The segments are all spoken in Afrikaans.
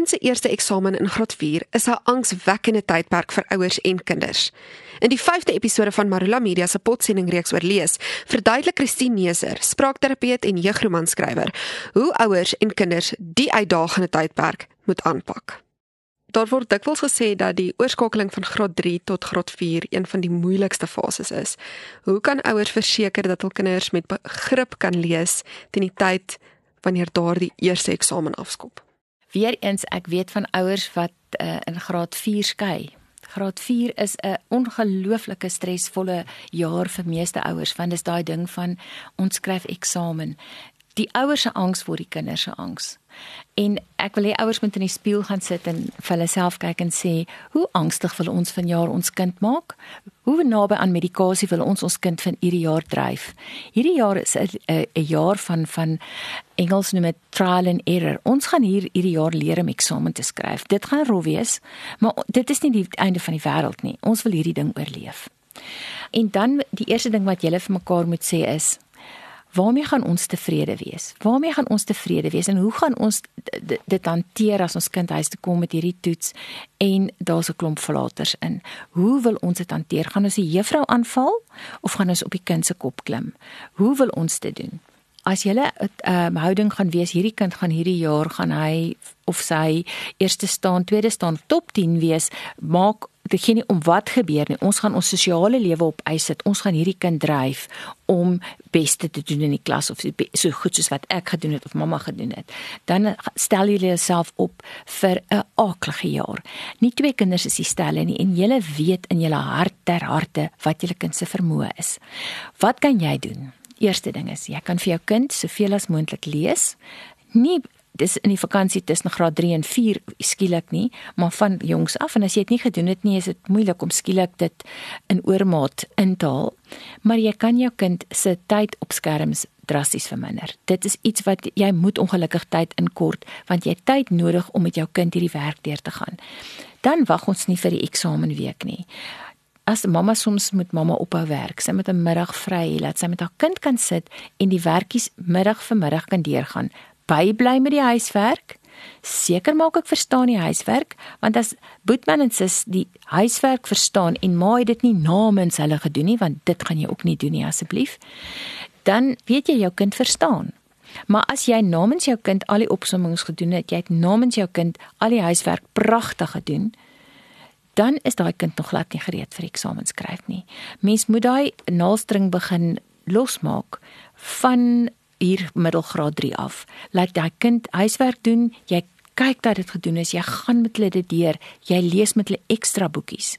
kind se eerste eksamen in graad 4 is 'n angswekkende tydperk vir ouers en kinders. In die 5de episode van Marula Media se potsending reeks oor lees, verduidelik Christine Neser, spraakterapeut en jeugromanskrywer, hoe ouers en kinders die uitdagende tydperk moet aanpak. Daar word dikwels gesê dat die oorskakeling van graad 3 tot graad 4 een van die moeilikste fases is. Hoe kan ouers verseker dat hul kinders met begrip kan lees teen die tyd wanneer daardie eerste eksamen afskop? Weereens ek weet van ouers wat uh, in graad 4 skei. Graad 4 is 'n ongelooflike stresvolle jaar vir meeste ouers want dit is daai ding van ons skryf eksamen die ouers se angs word die kinders se angs. En ek wil hê ouers moet in die spieël gaan sit en vir hulle self kyk en sê, hoe angstig wil ons vanjaar ons kind maak? Hoe naby aan medikasie wil ons ons kind van hierdie jaar dryf? Hierdie jaar is 'n jaar van van Engels noem dit trial and error. Ons gaan hier hierdie jaar leer om eksamen te skryf. Dit gaan rof wees, maar dit is nie die einde van die wêreld nie. Ons wil hierdie ding oorleef. En dan die eerste ding wat julle vir mekaar moet sê is Waarmee gaan ons tevrede wees? Waarmee gaan ons tevrede wees en hoe gaan ons dit hanteer as ons kind huis toe kom met hierdie toets en daar's 'n klomp verlaters in? Hoe wil ons dit hanteer? Gaan ons die juffrou aanval of gaan ons op die kind se kop klim? Hoe wil ons dit doen? As jy 'n um, houding gaan wees, hierdie kind gaan hierdie jaar gaan hy of sy eerste staan, tweede staan, top 10 wees, maak dit geen nie om wat gebeur nie. Ons gaan ons sosiale lewe op ys sit. Ons gaan hierdie kind dryf om beste te doen in die klas of so goed soos wat ek gedoen het of mamma gedoen het. Dan stel jy jouself op vir 'n aaklige jaar. Nie twee kinders is dieselfde nie en jy weet in jou hart ter harte wat jou kind se vermoë is. Wat kan jy doen? Eerste ding is jy kan vir jou kind soveel as moontlik lees. Nie dis in die vakansie tussen graad 3 en 4 skielik nie, maar van jongs af en as jy dit nie gedoen het nie, is dit moeilik om skielik dit in oormaat in te haal. Maar jy kan jou kind se tyd op skerms drasties verminder. Dit is iets wat jy moet ongelukkig tyd inkort want jy het tyd nodig om met jou kind hierdie werk deur te gaan. Dan wag ons nie vir die eksamenweek nie. As mamma soms moet mamma ophou werk, sy met 'n middag vry, laat sy met haar kind kan sit en die werkies middag vir middag kan deurgaan bybly met die huiswerk. Seker maak ek verstaan die huiswerk, want as Boetman en sis die huiswerk verstaan en ma het dit nie namens hulle gedoen nie, want dit gaan jy ook nie doen nie asseblief. Dan weet jy jou kind verstaan. Maar as jy namens jou kind al die opsommings gedoen het, jy het namens jou kind al die huiswerk pragtig gedoen, dan is daai kind nog glad nie gereed vir eksamen skryf nie. Mens moet daai naalstring begin losmaak van hier middelgraad 3 af. Laat daai kind huiswerk doen. Jy kyk dat dit gedoen is. Jy gaan met hulle dit deur. Jy lees met hulle ekstra boekies.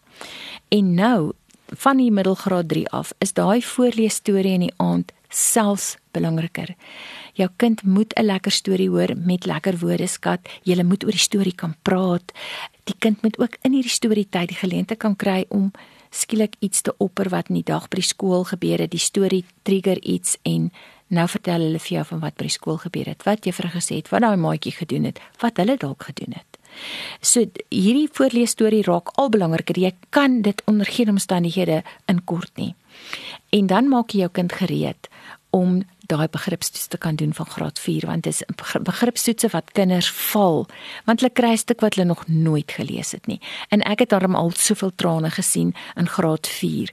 En nou van die middelgraad 3 af is daai voorlees storie in die aand selfs belangriker. Jou kind moet 'n lekker storie hoor met lekker woordeskat. Jy moet oor die storie kan praat. Die kind moet ook in hierdie storie tyd die geleentheid kan kry om skielik iets te opper wat in die dag by die skool gebeur het. Die storie trigger iets en Nou vertel hulle vir jou van wat by die skool gebeur het, wat juffrou gesê het, wat daai maatjie gedoen het, wat hulle dalk gedoen het. So hierdie voorlees storie raak al belangriker. Jy kan dit onder geen omstandighede inkort nie. En dan maak jy jou kind gereed om daai begripstoets te kan doen van graad 4 want dit is begripstoetse wat kinders val want hulle kry 'n stuk wat hulle nog nooit gelees het nie. En ek het daarom al soveel trane gesien in graad 4.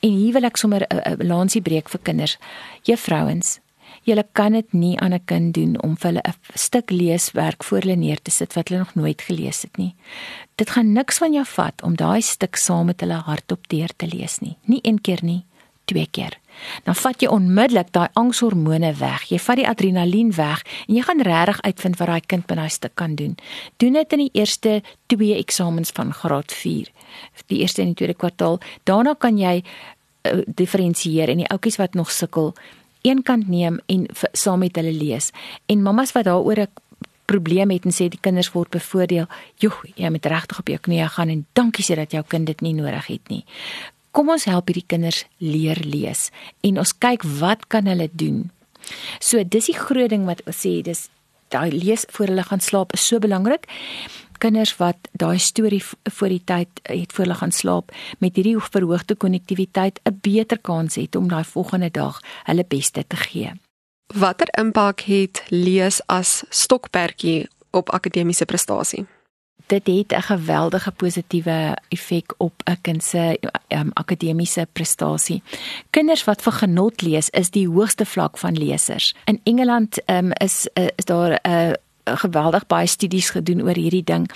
En hier wil ek sommer 'n lansie breek vir kinders. Juffrouens, julle kan dit nie aan 'n kind doen om vir hulle 'n stuk leeswerk voor hulle neer te sit wat hulle nog nooit gelees het nie. Dit gaan niks van jou vat om daai stuk saam met hulle hardop deur te lees nie. Nie een keer nie, twee keer. Dan vat jy onmiddellik daai angshormone weg. Jy vat die adrenalien weg en jy gaan regtig uitvind wat daai kind binne hy stuk kan doen. Doen dit in die eerste 2 eksamens van graad 4. Die eerste en die tweede kwartaal. Daarna kan jy uh, diferensieer en die ouetjies wat nog sukkel een kant neem en saam met hulle lees. En mammas wat daaroor 'n probleem het en sê die kinders word bevoordeel, joh, jy moet regtig op jou knieë gaan en dankie sê dat jou kind dit nie nodig het nie. Kom ons help hierdie kinders leer lees en ons kyk wat kan hulle doen. So dis die groot ding wat ons sê, dis daai lees voor hulle gaan slaap is so belangrik kinders wat daai storie voor die tyd het voor hulle gaan slaap met hierdie verhoogde konnektiwiteit 'n beter kans het om daai volgende dag hulle beste te gee. Watter impak het lees as stokperdjie op akademiese prestasie? Dit het 'n geweldige positiewe effek op 'n kind se um, akademiese prestasie. Kinders wat vir genot lees, is die hoogste vlak van lesers. In Engeland um, is uh, is daar 'n uh, geweldig baie studies gedoen oor hierdie ding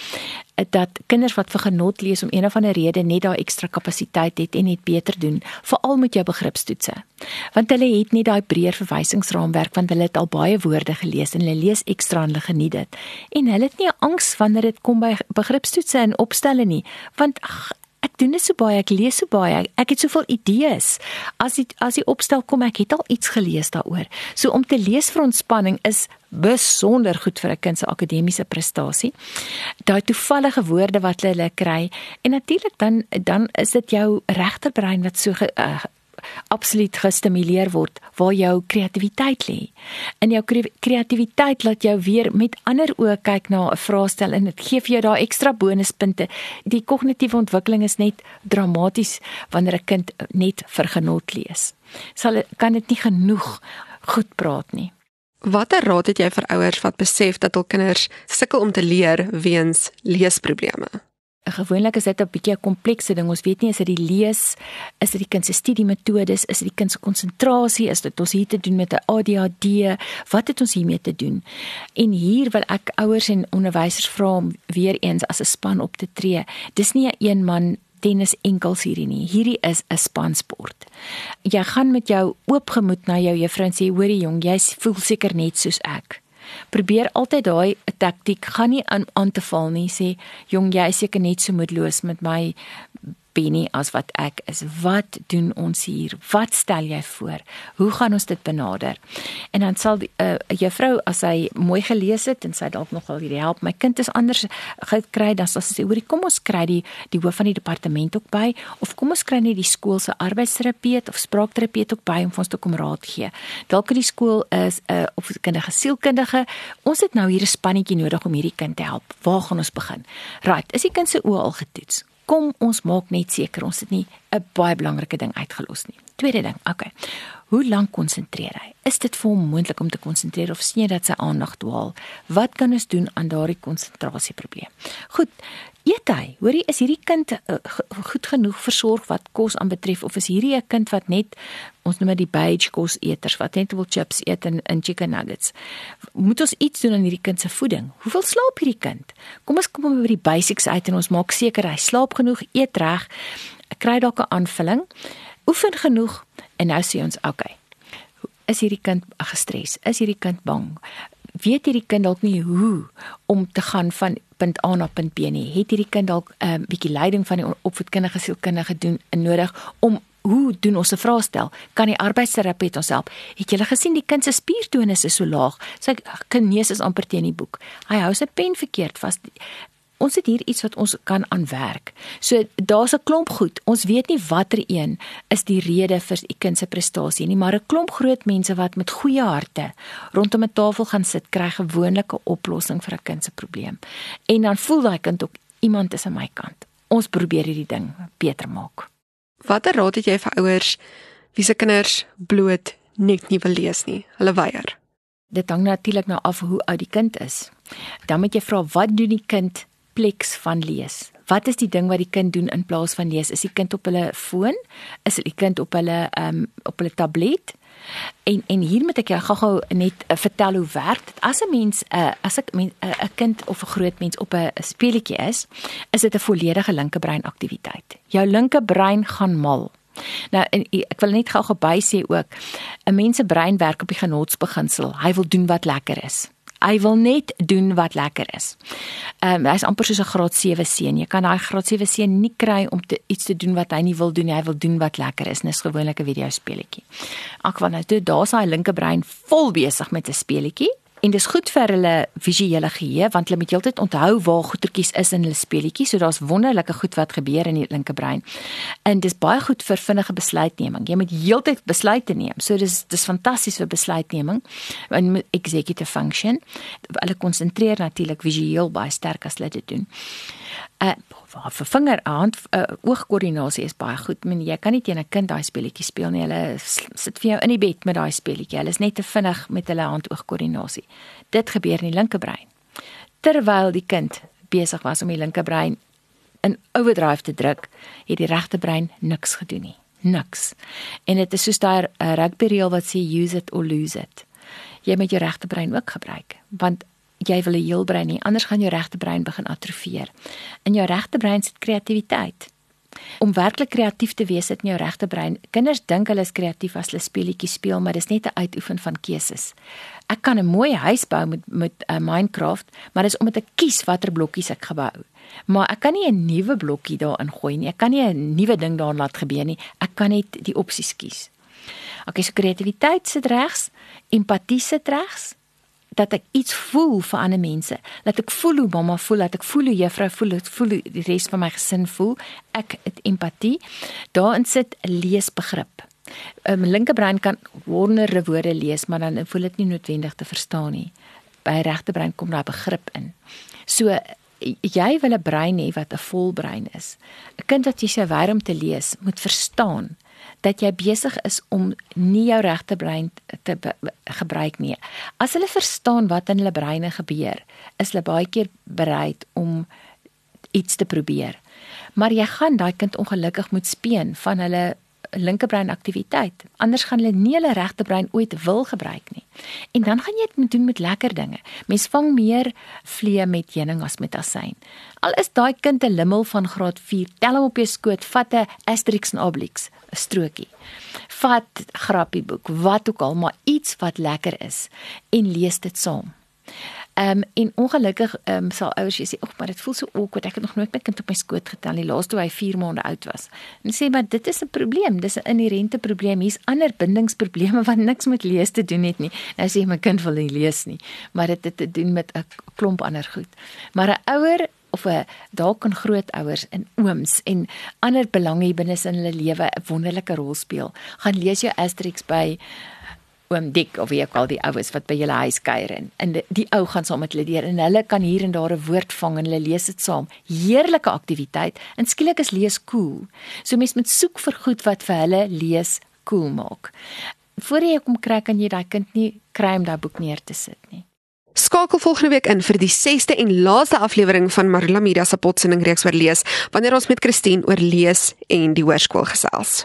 dat kinders wat vir genot lees om een of ander rede net daai ekstra kapasiteit het en net beter doen, veral met jou begripstoetse. Want hulle het nie daai breër verwysingsraamwerk want hulle het al baie woorde gelees en hulle lees ekstra en hulle geniet dit. En hulle het nie angs wanneer dit kom by begripstoetse en opstelle nie, want ach, ek doen dit so baie, ek lees so baie, ek het soveel idees. As dit as die opstel kom, ek het al iets gelees daaroor. So om te lees vir ontspanning is besonder goed vir 'n kind se akademiese prestasie. Daai toevallige woorde wat hulle kry en natuurlik dan dan is dit jou regterbrein wat so ge, uh, absoluut gestimuleer word waar jou kreatiwiteit lê. In jou kreatiwiteit laat jou weer met ander oë kyk na 'n vraestel en dit gee vir jou daai ekstra bonuspunte. Die kognitiewe ontwikkeling is net dramaties wanneer 'n kind net vir genot lees. Sal kan dit nie genoeg goed praat nie. Watter raad het jy vir ouers wat besef dat hul kinders sukkel om te leer weens leesprobleme? Gewoonlik is dit 'n bietjie 'n komplekse ding. Ons weet nie is dit die lees, is dit die kind se studiemetodes, is dit die kind se konsentrasie, is dit ons hier te doen met 'n ADHD, wat het ons hiermee te doen? En hier wil ek ouers en onderwysers vra om weer eens as 'n span op te tree. Dis nie 'n een man tennis enkels hierdie nie. Hierdie is 'n spansport. Jy gaan met jou oopgemoed na jou juffrou en sê: "Hoorie jong, jy voel seker net soos ek." Probeer altyd daai taktiek gaan nie aan aan te val nie. Sê jong jy is seker net so moedeloos met my Benny as wat ek is. Wat doen ons hier? Wat stel jy voor? Hoe gaan ons dit benader? En dan sal 'n uh, juffrou as sy mooi gelees het en sy dalk nogal hierdie help, my kind is anders gekry, dan sal sy sê, "Hoorie, kom ons kry die die hoof van die departement ook by of kom ons kry net die skool se arbeidsterapeut of spraakterapeut ook by om ons te kom raad gee." Dalk in die skool is 'n uh, of kindige sielkundige. Ons het nou hier 'n spannetjie nodig om hierdie kind te help. Waar gaan ons begin? Right, is die kind se oë al getoets? Kom ons maak net seker ons het nie 'n baie belangrike ding uitgelos nie. Tweede ding, okay. Hoe lank konsentreer hy? Is dit vir hom moontlik om te konsentreer of sien jy dat sy aandag dwaal? Wat kan ons doen aan daardie konsentrasieprobleem? Goed, eet hy? Hoorie, is hierdie kind uh, goed genoeg versorg wat kos aanbetref of is hierdie 'n kind wat net ons noem die beige kos eters wat net wil chips eet en en chicken nuggets? Moet ons iets doen aan hierdie kind se voeding? Hoeveel slaap hierdie kind? Kom ons kom by die basics uit en ons maak seker hy slaap genoeg, eet reg, kry dalk 'n aanvulling, oefen genoeg en nou sê ons okay. Is hierdie kind gestres? Is hierdie kind bang? weet hierdie kind dalk nie hoe om te gaan van punt A na punt B nie. Het hierdie kind dalk 'n um, ehm, bietjie leiding van die opvoedkundige sielkundige doen nodig om hoe doen ons 'n vraestel? Kan die arbeidsterapeut ons help? Het jy gesien die kind se spiertonus is so laag? Sy kinees is amper teen die boek. Hy hou sy pen verkeerd vas ons het hier iets wat ons kan aanwerk. So daar's 'n klomp goed. Ons weet nie watter een is die rede vir u kind se prestasie nie, maar 'n klomp groot mense wat met goeie harte rondom 'n tafel gaan sit, kry gewoonlik 'n oplossing vir 'n kind se probleem. En dan voel daai kind ook iemand is aan my kant. Ons probeer hierdie ding beter maak. Watter raad het jy vir ouers wie se kinders bloot net nie wil lees nie? Hulle weier. Dit hang natuurlik nou af hoe oud die kind is. Dan moet jy vra wat doen die kind pleks van lees. Wat is die ding wat die kind doen in plaas van lees? Is die kind op hulle foon? Is die kind op hulle ehm um, op hulle tablet? En en hier moet ek jou gou-gou net uh, vertel hoe werk dit. As 'n mens 'n uh, as ek 'n uh, kind of 'n groot mens op 'n speletjie is, is dit 'n volledige linkebrein aktiwiteit. Jou linkebrein gaan mal. Nou en ek wil net gou-gou by sê ook 'n mens se brein werk op die genotsbeginsel. Hy wil doen wat lekker is. Hy wil net doen wat lekker is. Ehm um, hy's amper soos 'n graad 7 seun. Jy kan daai graad 7 seun nie kry om te iets te doen wat hy nie wil doen nie. Hy wil doen wat lekker is. Dis gewoonlik 'n videospeletjie. Ek wou nou toe daar's hy linkerbrein vol besig met 'n speletjie en dis goed vir hulle visuele geheue want hulle moet heeltyd onthou waar goetertjies is in hulle speletjies so daar's wonderlike goed wat gebeur in die linkerbrein. En dis baie goed vir vinnige besluitneming. Jy moet heeltyd besluite neem. So dis dis fantasties vir besluitneming en executive function. Hulle konsentreer natuurlik visueel baie sterk as hulle dit doen. Uh, vir vinger hand uh, oogkoördinasie is baie goed. Men jy kan nie teen 'n kind daai speletjie speel nie. Hulle sit vir jou in die bed met daai speletjie. Hulle is net te vinnig met hulle hand oogkoördinasie. Dit gebeur in die linkerbrein. terwyl die kind besig was om die linkerbrein in overdrive te druk, het die regterbrein niks gedoen nie. Niks. En dit is soos daai rugby reël wat sê use it or lose it. Jy moet jou regterbrein ook gebruik, want jy wil 'n heel brein hê, anders gaan jou regterbrein begin atrofieer. In jou regterbrein sit kreatiwiteit om werklik kreatief te wees in jou regte brein. Kinders dink hulle is kreatief as hulle speletjies speel, maar dis net 'n uitoefen van keuses. Ek kan 'n mooi huis bou met met uh, Minecraft, maar dis om te kies watter blokkies ek gebou. Maar ek kan nie 'n nuwe blokkie daarin gooi nie. Ek kan nie 'n nuwe ding daarin laat gebeur nie. Ek kan net die opsies kies. Okay, so kreatiwiteit sit regs, empatie sit regs, dat ek iets voel vir ander mense. Laat ek voel hoe mamma voel, laat ek voel hoe juffrou voel, laat ek voel hoe die res van my gesin voel. Ek het empatie. Daarin sit leesbegrip. 'n um, Linkerbrein kan honderde woorde lees, maar dan voel dit nie noodwendig te verstaan nie. By regterbrein kom daai begrip in. So jy wil 'n brein hê wat 'n volbrein is. 'n Kind wat jy sê wyr om te lees, moet verstaan dat jy besig is om nie jou regte brein te gebruik nie. As hulle verstaan wat in hulle breine gebeur, is hulle baie keer bereid om iets te probeer. Maar jy gaan daai kind ongelukkig moet speen van hulle linkerbrein aktiwiteit. Anders gaan hulle nie hulle regterbrein ooit wil gebruik nie. En dan gaan jy dit doen met lekker dinge. Mens vang meer vliee met heuning as met asyn. Al is daai kind 'n limmel van graad 4, tel hom op jou skoot, vat 'n Asterix en Obelix, strokie. Vat grappieboek, wat ook al, maar iets wat lekker is en lees dit saam. Ehm um, en ongelukkig ehm um, sal ouers sê, "Ag, maar dit voel so awkward. Ek het nog nooit my kind op my skoot getel nie, laas toe hy 4 maande oud was." En sê, "Maar dit is 'n probleem. Dis 'n inherente probleem. Hier's ander bindingsprobleme wat niks met lees te doen het nie." Nou sê my kind wil nie lees nie, maar dit het te doen met 'n klomp ander goed. Maar 'n ouer of 'n dalk kan grootouers en ooms en ander belanghebbendes in hulle lewe 'n wonderlike rol speel. Gaan lees jou Asterix by oom Dik of wie ook al die oues wat by julle huis kuier en, en die, die ou gaan saam met hulle deur en hulle kan hier en daar 'n woord vang en hulle lees dit saam. Heerlike aktiwiteit en skielik is lees cool. So mens moet soek vir goed wat vir hulle lees cool maak. Voordat jy kom kry kan jy daai kind nie kry om daai boek neer te sit nie. Skakel volgende week in vir die 6ste en laaste aflewering van Marula Media se potsending reeks oor lees wanneer ons met Christine oor lees en die hoërskool gesels.